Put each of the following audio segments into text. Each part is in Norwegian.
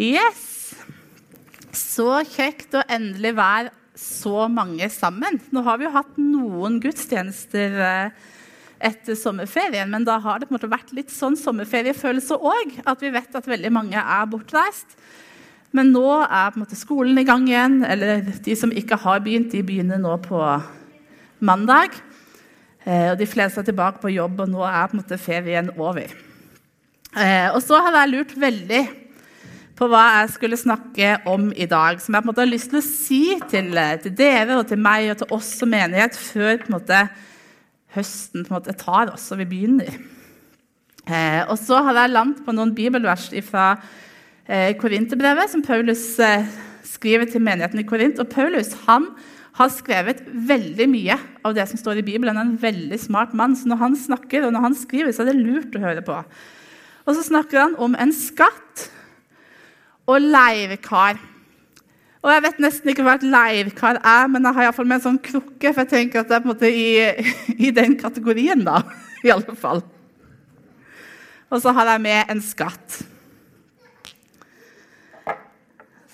Yes! Så kjekt å endelig være så mange sammen. Nå har vi jo hatt noen gudstjenester eh, etter sommerferien, men da har det på en måte vært litt sånn sommerferiefølelse òg. At vi vet at veldig mange er bortreist. Men nå er på en måte skolen i gang igjen. Eller de som ikke har begynt, de begynner nå på mandag. Eh, og de fleste er tilbake på jobb, og nå er på en måte ferien over. Eh, og så har jeg lurt veldig på hva jeg skulle snakke om i dag. Som jeg på en måte har lyst til å si til, eh, til dere og til meg og til oss som menighet før på en måte, høsten på en måte tar oss og vi begynner. Eh, og så har jeg landet på noen bibelvers fra eh, Korinterbrevet, som Paulus eh, skriver til menigheten i Korint. Og Paulus han har skrevet veldig mye av det som står i Bibelen. Han er en veldig smart mann, så når han snakker og når han skriver, så er det lurt å høre på. Og så snakker han om en skatt og leirkar. Og Jeg vet nesten ikke hva et leirkar er, men jeg har iallfall med en sånn krukke. For jeg tenker at det er på en måte i, i den kategorien, da. I alle fall. Og så har jeg med en skatt.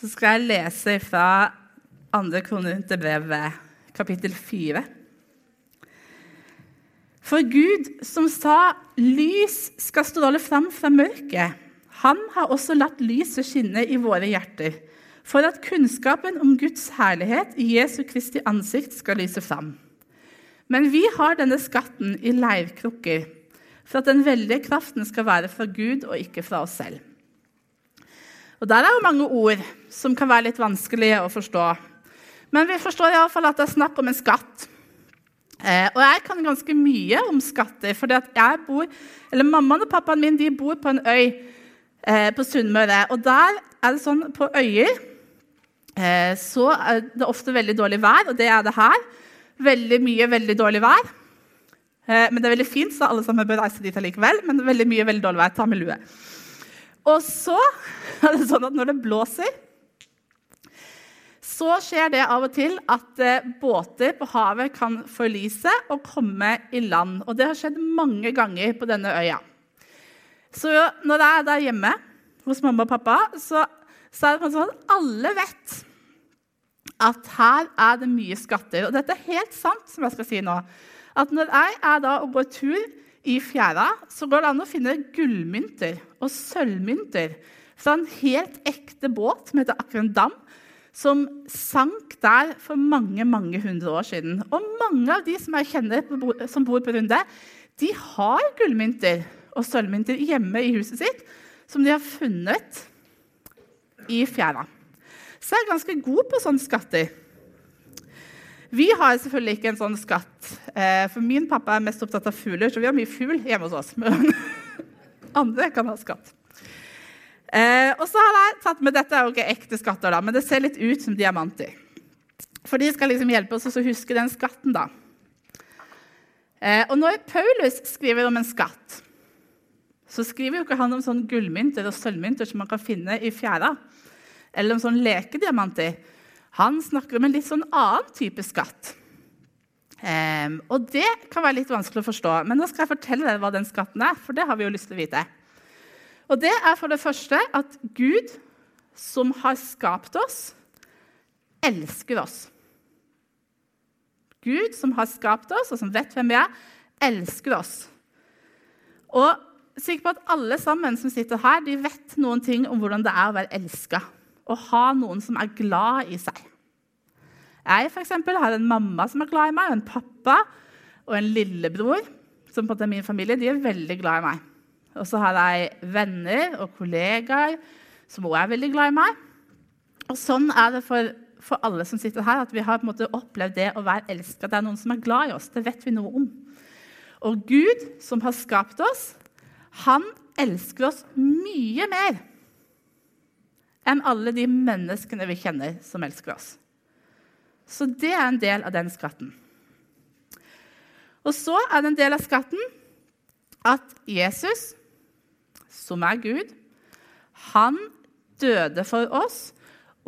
Så skal jeg lese fra andre brevet, kapittel 4. For Gud som sa 'lys skal stråle fram fra mørket', han har også latt lyset skinne i våre hjerter, for at kunnskapen om Guds herlighet i Jesu Kristi ansikt skal lyse fram. Men vi har denne skatten i leirkrukker, for at den veldige kraften skal være fra Gud og ikke fra oss selv. Og Der er jo mange ord som kan være litt vanskelige å forstå. Men vi forstår iallfall at det er snakk om en skatt. Eh, og jeg kan ganske mye om skatter. for Mammaen og pappaen min bor på en øy på Sunnmøre. Og der er det sånn på øyer eh, så er det ofte veldig dårlig vær, og det er det her. Veldig mye veldig dårlig vær. Eh, men det er veldig fint, så alle sammen bør reise dit allikevel. Men veldig mye veldig dårlig vær. Ta med lue. Og så er det sånn at når det blåser så skjer det av og til at eh, båter på havet kan forlise og komme i land. Og det har skjedd mange ganger på denne øya. Så når jeg er der hjemme hos mamma og pappa, så, så er det sånn at alle vet at her er det mye skatter. Og dette er helt sant, som jeg skal si nå. At når jeg er da og går tur i fjæra, så går det an å finne gullmynter og sølvmynter fra en helt ekte båt som heter Akron Dam, som sank der for mange mange hundre år siden. Og mange av de som jeg kjenner som bor på Runde, de har gullmynter og sølvmynter hjemme i huset sitt som de har funnet i fjæra. Så jeg er ganske god på sånne skatter. Vi har selvfølgelig ikke en sånn skatt, eh, for min pappa er mest opptatt av fugler. så vi har mye fugl hjemme hos oss. Men andre kan ha skatt. Eh, og så har jeg tatt med Dette er jo ikke ekte skatter, da, men det ser litt ut som diamanter. For de skal liksom hjelpe oss å huske den skatten. da. Eh, og når Paulus skriver om en skatt, så skriver jo ikke han om sånn gullmynter og sølvmynter som man kan finne i fjæra, eller om sånn lekediamanter. Han snakker om en litt sånn annen type skatt. Um, og det kan være litt vanskelig å forstå, men nå skal jeg fortelle dere hva den skatten er. for det har vi jo lyst til å vite. Og det er for det første at Gud, som har skapt oss, elsker oss. Gud, som har skapt oss, og som vet hvem vi er, elsker oss. Og sikker på at alle sammen som sitter her, de vet noen ting om hvordan det er å være elska. og ha noen som er glad i seg. Jeg for eksempel, har en mamma som er glad i meg, og en pappa og en lillebror. som på en måte er min familie, De er veldig glad i meg. Og så har jeg venner og kollegaer som også er veldig glad i meg. Og sånn er det for, for alle som sitter her, at vi har måte opplevd det å være elska. Det er noen som er glad i oss. Det vet vi noe om. Og Gud, som har skapt oss, han elsker oss mye mer enn alle de menneskene vi kjenner som elsker oss. Så det er en del av den skatten. Og så er det en del av skatten at Jesus som er Gud, han døde for oss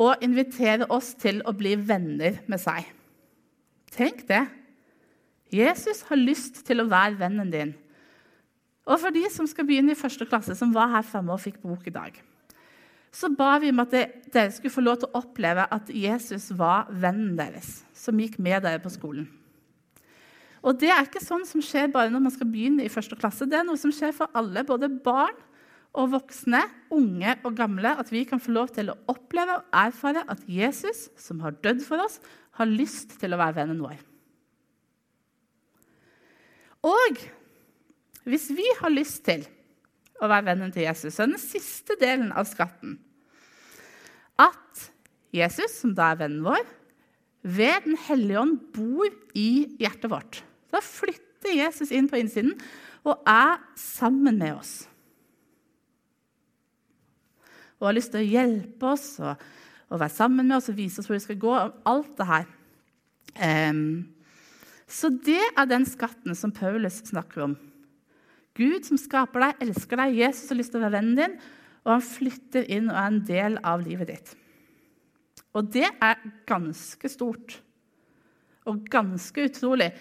og inviterer oss til å bli venner med seg. Tenk det. Jesus har lyst til å være vennen din. Og for de som skal begynne i første klasse, som var her fremme og fikk bok i dag, så ba vi om at dere skulle få lov til å oppleve at Jesus var vennen deres, som gikk med dere på skolen. Og det er ikke sånn som skjer bare når man skal begynne i første klasse. Det er noe som skjer for alle, både barn og voksne, unge og gamle. At vi kan få lov til å oppleve og erfare at Jesus, som har dødd for oss, har lyst til å være vennen vår. Og hvis vi har lyst til å være vennen til Jesus, så er den siste delen av skatten at Jesus, som da er vennen vår, ved Den hellige ånd bor i hjertet vårt. Da flytter Jesus inn på innsiden og er sammen med oss. Og har lyst til å hjelpe oss og, og være sammen med oss og vise oss hvor vi skal gå. Alt det her. Um, så det er den skatten som Paulus snakker om. Gud som skaper deg, elsker deg. Jesus har lyst til å være vennen din, og han flytter inn og er en del av livet ditt. Og det er ganske stort og ganske utrolig.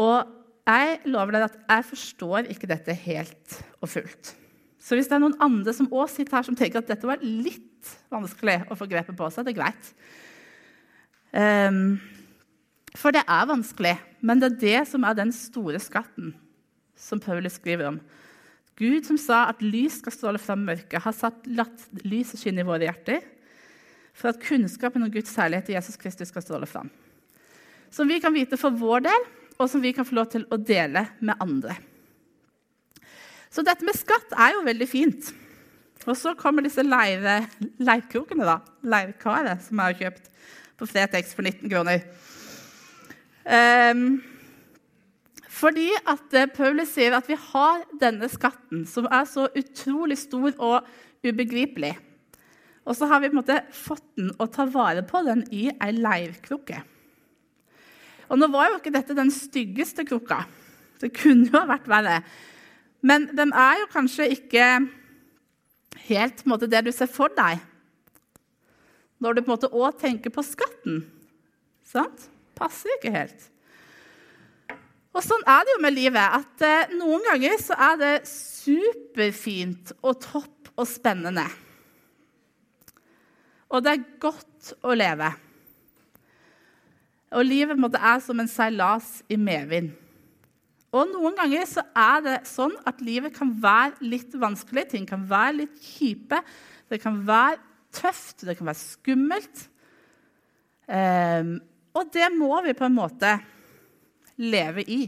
Og jeg lover deg at jeg forstår ikke dette helt og fullt. Så hvis det er noen andre som også sitter her som tenker at dette var litt vanskelig å få grepet på, så er det greit. Um, for det er vanskelig, men det er det som er den store skatten som Paulus skriver om. Gud som sa at lys skal stråle fram mørket, har satt, latt lyset skinne i våre hjerter for at kunnskapen om Guds særlighet i Jesus Kristus skal stråle fram. Som vi kan vite for vår del, og som vi kan få lov til å dele med andre. Så dette med skatt er jo veldig fint. Og så kommer disse leire, leirkrokene, da. Leirkaret, som jeg har kjøpt på Fretex for 19 kroner. Um, fordi at eh, Paulus sier at vi har denne skatten, som er så utrolig stor og ubegripelig. Og så har vi på en måte fått den og tar vare på den i ei leirkrukke. Og nå var jo ikke dette den styggeste krukka. Det kunne jo ha vært verre. Men den er jo kanskje ikke helt måte, det du ser for deg når du på en måte òg tenker på skatten. Sant? Passer ikke helt. Og Sånn er det jo med livet. at eh, Noen ganger så er det superfint og topp og spennende. Og det er godt å leve. Og livet måtte, er som en seilas i medvind. Og noen ganger så er det sånn at livet kan være litt vanskelig. Ting kan være litt kjipe. Det kan være tøft, det kan være skummelt. Um, og det må vi på en måte leve i.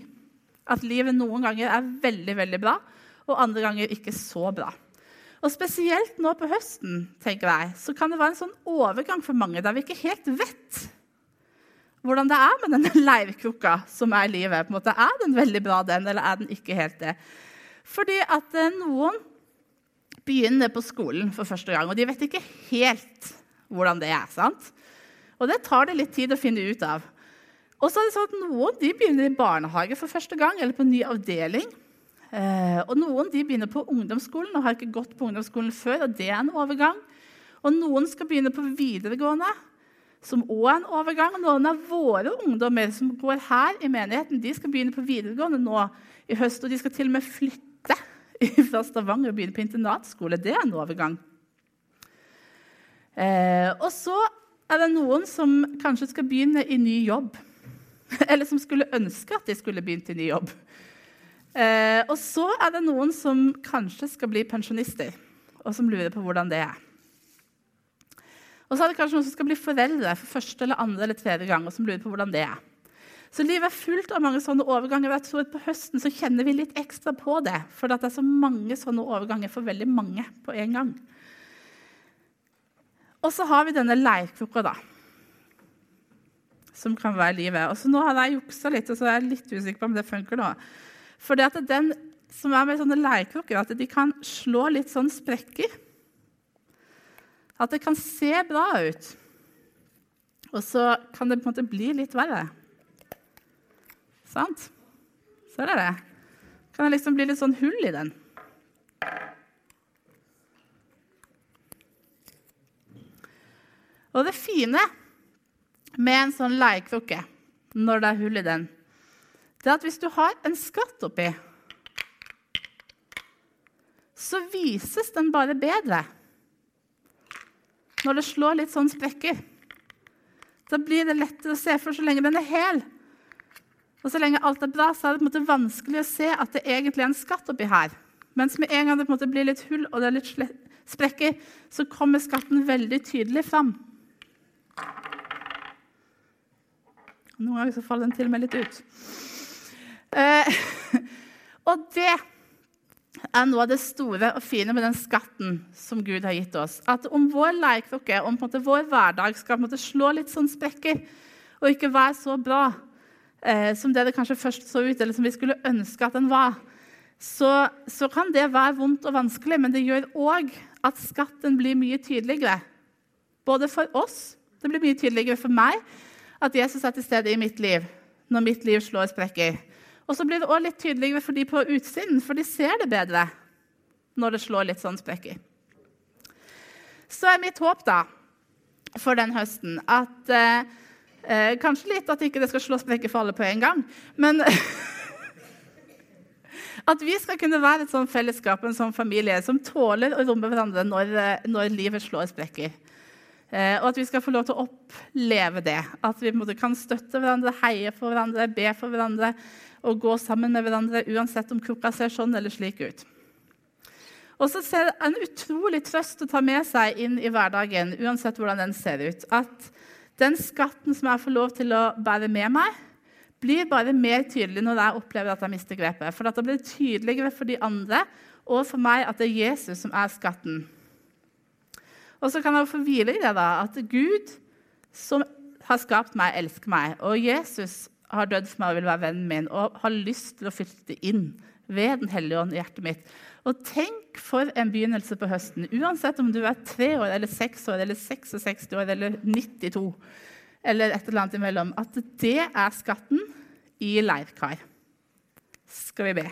At livet noen ganger er veldig, veldig bra, og andre ganger ikke så bra. Og Spesielt nå på høsten tenker jeg, så kan det være en sånn overgang for mange der vi ikke helt vet hvordan det er med denne leirkrukka som er livet. På en måte, er den veldig bra, den, eller er den ikke helt det? Fordi at eh, noen begynner på skolen for første gang, og de vet ikke helt hvordan det er. sant? Og det tar det litt tid å finne ut av. Og så er det sånn at Noen de begynner i barnehage for første gang, eller på en ny avdeling. Eh, og Noen de begynner på ungdomsskolen og har ikke gått på ungdomsskolen før. og det er en overgang. Og Noen skal begynne på videregående som òg er en overgang. Noen av våre ungdommer som går her i menigheten, de skal begynne på videregående nå i høst. Og de skal til og med flytte fra Stavanger og begynne på internatskole. Det er en overgang. Eh, og så er det noen som kanskje skal begynne i ny jobb. Eller som skulle ønske at de skulle begynt i ny jobb. Eh, og så er det noen som kanskje skal bli pensjonister, og som lurer på hvordan det er. Og så er det kanskje noen som skal bli foreldre for første eller andre eller tredje gang. og som lurer på hvordan det er. Så livet er fullt av mange sånne overganger. og jeg tror at På høsten så kjenner vi litt ekstra på det. For det er så mange sånne overganger for veldig mange på en gang. Og så har vi denne leirkrukka, da. Som kan være livet. Og så Nå har jeg juksa litt, og så er jeg litt usikker på om det funker nå. For det at den som er med sånne leirkrukker, at de kan slå litt sånn sprekker. At det kan se bra ut. Og så kan det på en måte bli litt verre. Sant? Ser er det det. Kan det liksom bli litt sånn hull i den. Og det fine med en sånn leiekrukke når det er hull i den, det er at hvis du har en skatt oppi, så vises den bare bedre. når det slår litt sånn sprekker. Da blir det lettere å se, for så lenge den er hel, og så lenge alt er bra, så er det vanskelig å se at det egentlig er en skatt oppi her. Mens med en gang det blir litt hull og det er litt sprekker, så kommer skatten veldig tydelig fram. Noen ganger så faller den til og med litt ut. Eh, og det er noe av det store og fine med den skatten som Gud har gitt oss. At om vår leirkrukke, om vår hverdag skal slå litt sånn sprekker og ikke være så bra eh, som det det kanskje først så ut, eller som vi skulle ønske at den var, så, så kan det være vondt og vanskelig. Men det gjør òg at skatten blir mye tydeligere. Både for oss, det blir mye tydeligere for meg, at Jesus er til stede i mitt liv når mitt liv slår sprekker. Og så blir det også litt tydeligere for de på utsiden, for de ser det bedre når det slår litt sånn sprekker. Så er mitt håp da, for den høsten at eh, eh, Kanskje litt at ikke det skal slå sprekker for alle på en gang. Men at vi skal kunne være et sånn fellesskap en sånn familie som tåler å romme hverandre når, eh, når livet slår sprekker. Eh, og at vi skal få lov til å oppleve det. At vi kan støtte hverandre, heie for hverandre, be for hverandre og gå sammen med hverandre uansett om klokka ser sånn eller slik ut. Og så ser det en utrolig trøst å ta med seg inn i hverdagen, uansett hvordan den ser ut. At den skatten som jeg får lov til å bære med meg, blir bare mer tydelig når jeg opplever at jeg mister grepet. For da blir det tydeligere for de andre og for meg at det er Jesus som er skatten. Og så kan jeg få hvile i det da, at Gud, som har skapt meg, elsker meg. Og Jesus har dødd for meg og vil være vennen min og har lyst til å flytte inn ved Den hellige ånd i hjertet mitt. Og tenk for en begynnelse på høsten. Uansett om du er tre år eller seks år eller 66 år eller 92 eller et eller annet imellom, at det er skatten i leirkar. Skal vi be.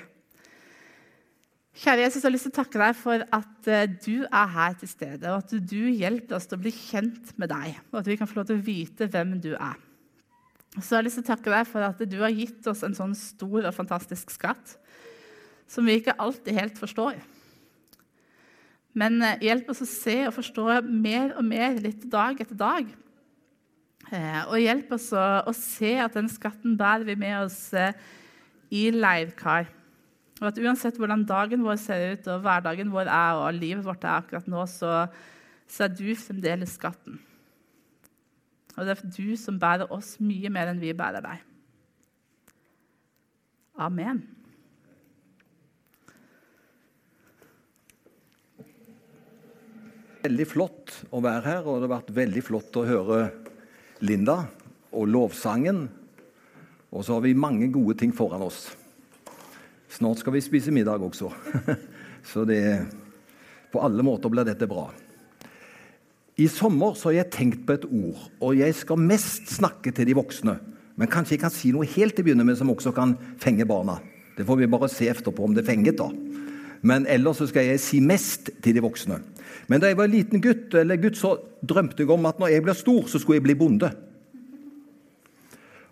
Kjære Jesus, jeg har lyst til å takke deg for at eh, du er her til stede, og at du hjelper oss til å bli kjent med deg, og at vi kan få lov til å vite hvem du er. Så jeg har lyst til å takke deg for at du har gitt oss en sånn stor og fantastisk skatt som vi ikke alltid helt forstår. Men eh, hjelp oss å se og forstå mer og mer litt dag etter dag. Eh, og hjelp oss å, å se at den skatten bærer vi med oss i leirkar. Og at uansett hvordan dagen vår ser ut, og hverdagen vår er, og livet vårt er akkurat nå, så, så er du fremdeles skatten. Og det er du som bærer oss mye mer enn vi bærer deg. Amen. Veldig flott å være her, og det har vært veldig flott å høre Linda og lovsangen. Og så har vi mange gode ting foran oss. Snart skal vi spise middag også. Så det, på alle måter blir dette bra. I sommer så har jeg tenkt på et ord, og jeg skal mest snakke til de voksne. Men kanskje jeg kan si noe helt til å begynne med som også kan fenge barna. Det får vi bare se etterpå om det fenget, da. Men ellers så skal jeg si mest til de voksne. Men da jeg var en liten gutt, eller gutt, så drømte jeg om at når jeg blir stor, så skulle jeg bli bonde.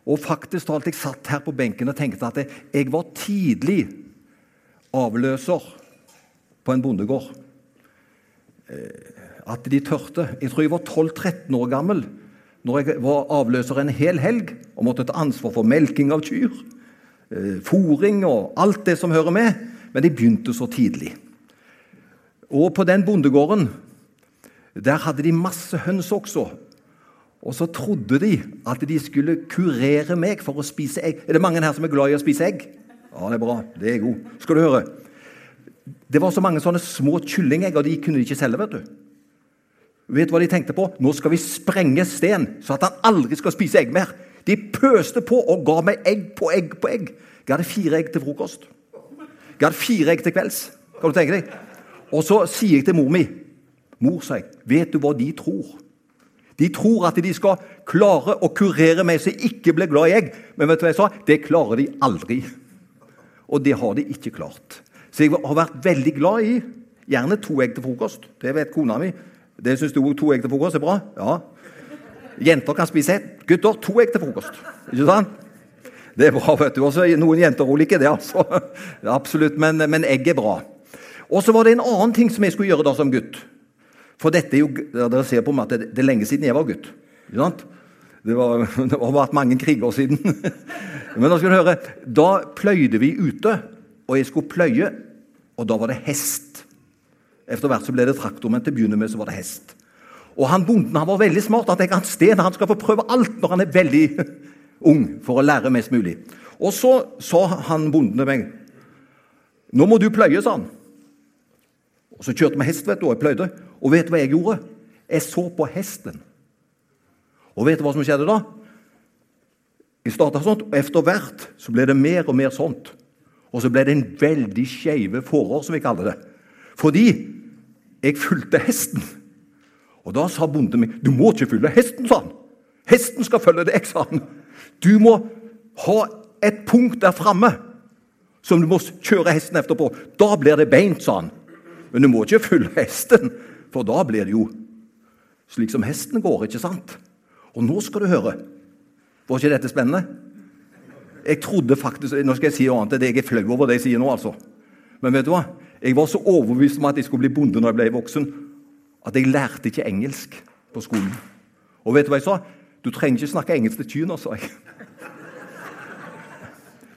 Og faktisk talt, jeg satt her på benken og tenkte at jeg var tidlig avløser på en bondegård. Eh, at de tørte. Jeg tror jeg var 12-13 år gammel når jeg var avløser en hel helg og måtte ta ansvar for melking av kyr, eh, fòring og alt det som hører med. Men de begynte så tidlig. Og på den bondegården der hadde de masse høns også. Og så trodde de at de skulle kurere meg for å spise egg. Er det mange her som er glad i å spise egg? Ja, det er bra. Det er god. Skal du høre. Det var så mange sånne små kyllingegg, og de kunne de ikke selge. vet du. Vet du hva de tenkte på? Nå skal vi sprenge Sten, så at han aldri skal spise egg mer. De pøste på og ga meg egg på egg på egg. Jeg hadde fire egg til frokost. Jeg hadde fire egg til kvelds. Kan du tenke deg? Og så sier jeg til mor mi Mor, sa jeg, vet du hva de tror? De tror at de skal klare å kurere meg jeg ikke blir glad i egg. Men vet du hva jeg sa? Det klarer de aldri. Og det har de ikke klart. Så jeg har vært veldig glad i gjerne to egg til frokost. Det vet kona mi. Det syns du to egg til frokost er bra? Ja. Jenter kan spise ett. Gutter to egg til frokost. Ikke sant? Det er bra, vet du. Også noen jenter òg liker det, altså. Absolutt. Men, men egg er bra. Og så var det en annen ting som jeg skulle gjøre da som gutt. For dette er jo, dere ser på meg at det, det er lenge siden jeg var gutt. Ikke sant? Det, var, det har vært mange kriger siden. Men da skal du høre, da pløyde vi ute, og jeg skulle pløye, og da var det hest. Etter hvert så ble det traktor, men til å begynne med så var det hest. Og han bonden han var veldig smart. Han tenker at han skal få prøve alt når han er veldig ung, for å lære mest mulig. Og så sa han bonden til meg Nå må du pløye, sa han. Og Så kjørte vi hest, vet du, og jeg pløyde. Og vet du hva jeg gjorde? Jeg så på hesten. Og vet du hva som skjedde da? Jeg starta sånt, og etter hvert så ble det mer og mer sånt. Og så ble det en veldig skeive forår, som vi kaller det. Fordi jeg fulgte hesten. Og Da sa bonden min du må ikke følge hesten, sa han. Hesten skal følge deg, sa han. Du må ha et punkt der framme som du må kjøre hesten etterpå. Da blir det beint, sa han. Men du må ikke følge hesten, for da blir det jo slik som hesten går, ikke sant? Og nå skal du høre. Var ikke dette spennende? Jeg trodde faktisk, Nå skal jeg si noe annet. Jeg er flau over det jeg sier nå, altså. Men vet du hva? Jeg var så overbevist om at jeg skulle bli bonde når jeg ble voksen, at jeg lærte ikke engelsk på skolen. Og vet du hva jeg sa? Du trenger ikke snakke engelsk til kyrne, sa jeg.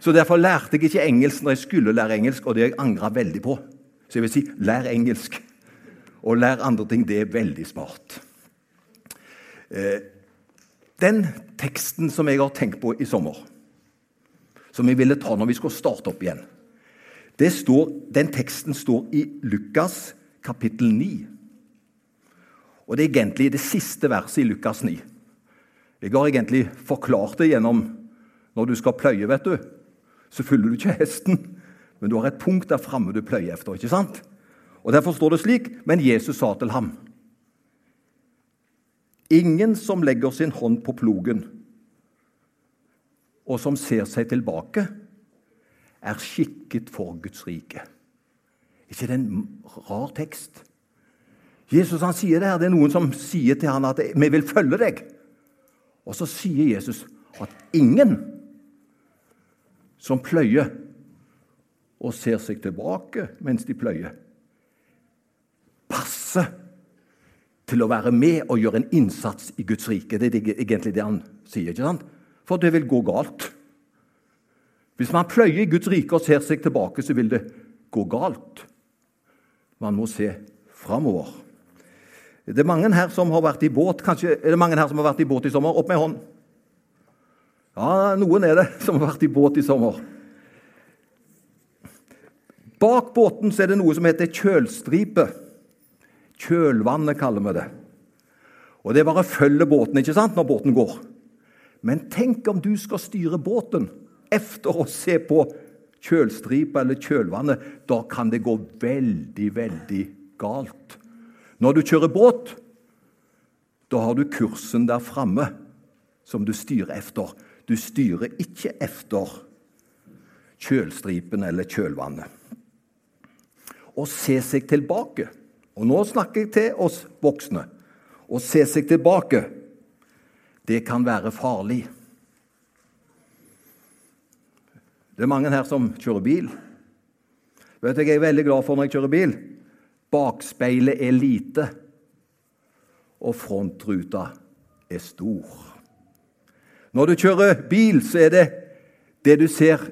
Så derfor lærte jeg ikke engelsk når jeg skulle lære engelsk, og det jeg angra veldig på. Så jeg vil si lær engelsk. Og lær andre ting. Det er veldig smart. Eh, den teksten som jeg har tenkt på i sommer, som jeg ville ta når vi skulle starte opp igjen, står, den teksten står i Lukas kapittel 9. Og Det er egentlig det siste verset i Lukas 9. Jeg har egentlig forklart det gjennom når du skal pløye, vet du. Så følger du ikke hesten, men du har et punkt der framme du pløyer efter. ikke sant? Og Derfor står det slik Men Jesus sa til ham Ingen som legger sin hånd på plogen, og som ser seg tilbake, er skikket for Guds rike. Er ikke det en rar tekst? Jesus han sier det her, det er noen som sier til ham at 'vi vil følge deg'. Og så sier Jesus at ingen som pløyer og ser seg tilbake mens de pløyer, Passe til å være med og gjøre en innsats i Guds rike. Det er egentlig det han sier. ikke sant? For det vil gå galt. Hvis man pløyer i Guds rike og ser seg tilbake, så vil det gå galt. Man må se framover. Det er mange her som har vært i båt Kanskje er det mange her som har vært i båt i sommer? Opp med hånd. Ja, noen er det som har vært i båt i sommer. Bak båten er det noe som heter kjølstripe. Kjølvannet kaller vi det. Og Det bare følger båten ikke sant, når båten går. Men tenk om du skal styre båten efter å se på kjølstripa eller kjølvannet. Da kan det gå veldig, veldig galt. Når du kjører båt, da har du kursen der framme som du styrer efter. Du styrer ikke efter kjølstripen eller kjølvannet. Å se seg tilbake, og nå snakker jeg til oss voksne Å se seg tilbake, det kan være farlig. Det er mange her som kjører bil. Vet du, Jeg er veldig glad for når jeg kjører bil. Bakspeilet er lite, og frontruta er stor. Når du kjører bil, så er det det du ser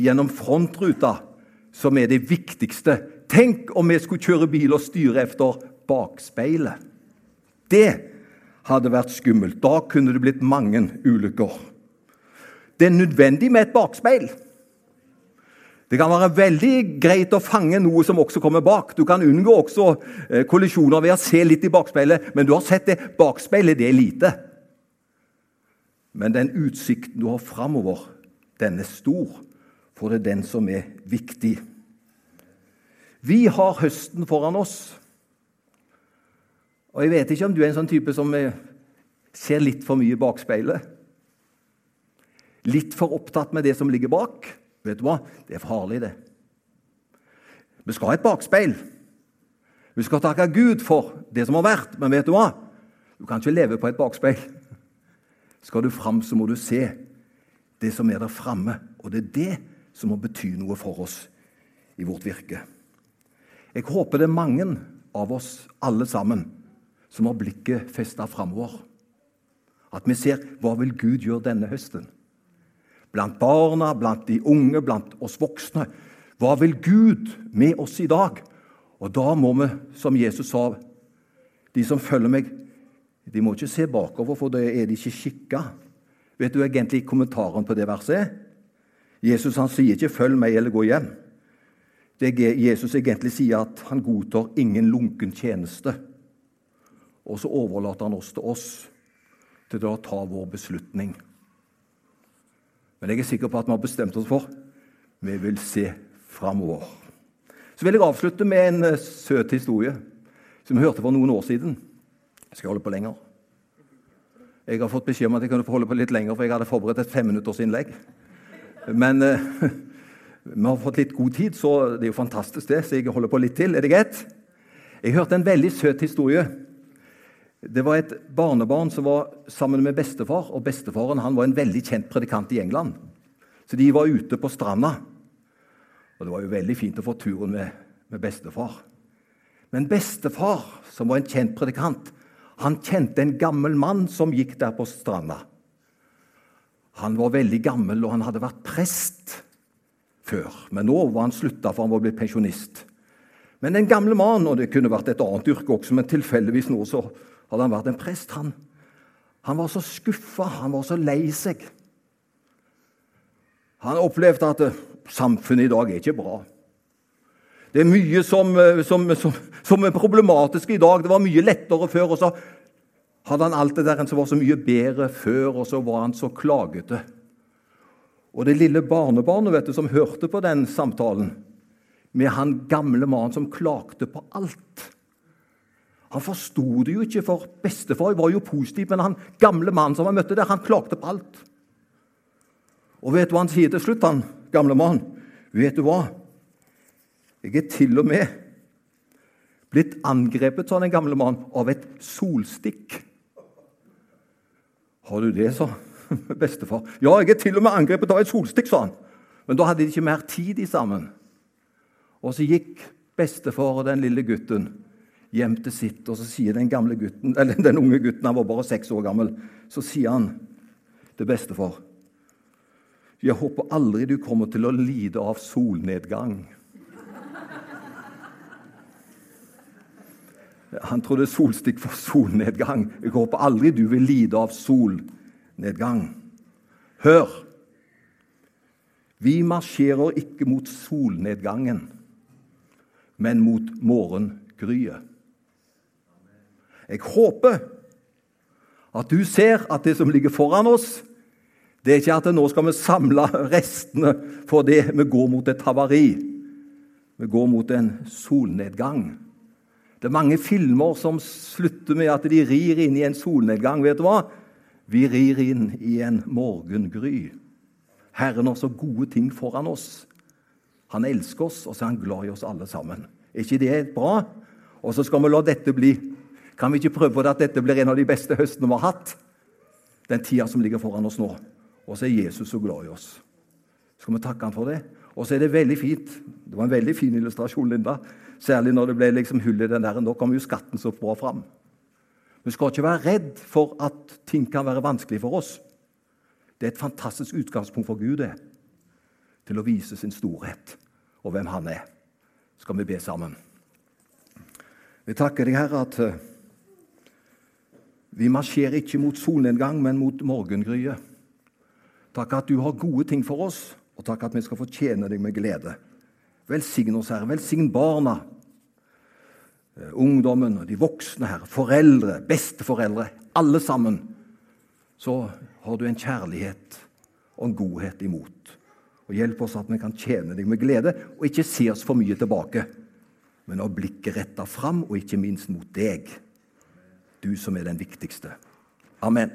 gjennom frontruta, som er det viktigste. Tenk om vi skulle kjøre bil og styre efter bakspeilet. Det hadde vært skummelt. Da kunne det blitt mange ulykker. Det er nødvendig med et bakspeil. Det kan være veldig greit å fange noe som også kommer bak. Du kan unngå også eh, kollisjoner ved å se litt i bakspeilet, men du har sett det. Bakspeilet det er lite. Men den utsikten du har framover, den er stor, for det er den som er viktig. Vi har høsten foran oss. Og jeg vet ikke om du er en sånn type som eh, ser litt for mye i bakspeilet. Litt for opptatt med det som ligger bak. Vet du hva? Det er farlig, det. Vi skal ha et bakspeil. Vi skal takke Gud for det som har vært, men vet du hva? Du kan ikke leve på et bakspeil. Skal du fram, så må du se det som er der framme. Og det er det som må bety noe for oss i vårt virke. Jeg håper det er mange av oss alle sammen som har blikket festa framover. At vi ser hva vil Gud gjøre denne høsten? Blant barna, blant de unge, blant oss voksne. Hva vil Gud med oss i dag? Og da må vi, som Jesus sa, de som følger meg, de må ikke se bakover, for da er de ikke skikka. Vet du egentlig kommentaren på det verset? Jesus han sier ikke 'følg meg' eller 'gå hjem'. Det Jesus egentlig sier, at han godtar ingen lunken tjeneste. Og så overlater han oss til oss til å ta vår beslutning. Men jeg er sikker på at vi har bestemt oss for vi vil se framover. Så vil jeg avslutte med en eh, søt historie som vi hørte for noen år siden. Jeg skal holde på lenger. Jeg har fått beskjed om at jeg kunne få holde på litt lenger, for jeg hadde forberedt et femminuttersinnlegg. Men eh, vi har fått litt god tid, så det er jo fantastisk, det. Så jeg holder på litt til. Er det greit? Jeg hørte en veldig søt historie det var et barnebarn som var sammen med bestefar, og bestefaren han var en veldig kjent predikant i England. Så de var ute på stranda. Og det var jo veldig fint å få turen med, med bestefar. Men bestefar, som var en kjent predikant, han kjente en gammel mann som gikk der på stranda. Han var veldig gammel, og han hadde vært prest før. Men nå var han slutta, for han var blitt pensjonist. Men den gamle mannen, og det kunne vært et annet yrke også, men tilfeldigvis nå så hadde han vært en prest. Han, han var så skuffa, han var så lei seg. Han opplevde at eh, samfunnet i dag er ikke bra. Det er mye som, eh, som, som, som, er problematisk i dag. Det var mye lettere før. Og så hadde han alt det der som var så mye bedre før, og så var han så klagete. Og det lille barnebarnet vet du, som hørte på den samtalen, med han gamle mannen som klagde på alt han forsto det jo ikke, for bestefar var jo positiv, men han gamle mannen som han møtte der, han klagde på alt. Og vet du hva han sier til slutt, han gamle mannen? Vet du hva? Jeg er til og med blitt angrepet, sa den gamle mannen, av et solstikk. Har du det, sa bestefar. Ja, jeg er til og med angrepet av et solstikk, sa han. Men da hadde de ikke mer tid i sammen. Og så gikk bestefar og den lille gutten hjem til sitt, og så sier den, gamle gutten, eller den unge gutten, han var bare seks år gammel, så sier han til bestefar Jeg håper aldri du kommer til å lide av solnedgang. Han trodde solstikk for solnedgang. Jeg håper aldri du vil lide av solnedgang. Hør! Vi marsjerer ikke mot solnedgangen, men mot morgengryet. Jeg håper at du ser at det som ligger foran oss, det er ikke at nå skal vi samle restene for det vi går mot et havari. Vi går mot en solnedgang. Det er mange filmer som slutter med at de rir inn i en solnedgang. Vet du hva? Vi rir inn i en morgengry. Herren har så gode ting foran oss. Han elsker oss, og så er han glad i oss alle sammen. Er ikke det bra? Og så skal vi la dette bli kan vi ikke prøve på det at dette blir en av de beste høstene vi har hatt? Den tida som ligger foran oss nå. Og så er Jesus så glad i oss. Skal vi takke han for det? Og så er det veldig fint. Det var en veldig fin illustrasjon, Linda. Særlig når det ble liksom hull i den der. Nå kom jo skatten så bra fram. Vi skal ikke være redd for at ting kan være vanskelig for oss. Det er et fantastisk utgangspunkt for Gud det, til å vise sin storhet og hvem han er. Skal vi be sammen? Vi takker deg, Herre, at eh, vi marsjerer ikke mot solnedgang, men mot morgengryet. Takk at du har gode ting for oss, og takk at vi skal fortjene deg med glede. Velsign oss, Herre. Velsign barna, eh, og de voksne, her, Foreldre, besteforeldre. Alle sammen. Så har du en kjærlighet og en godhet imot. Og Hjelp oss at vi kan tjene deg med glede, og ikke se oss for mye tilbake, men ha blikket retta fram, og ikke minst mot deg du som er den viktigste. Amen.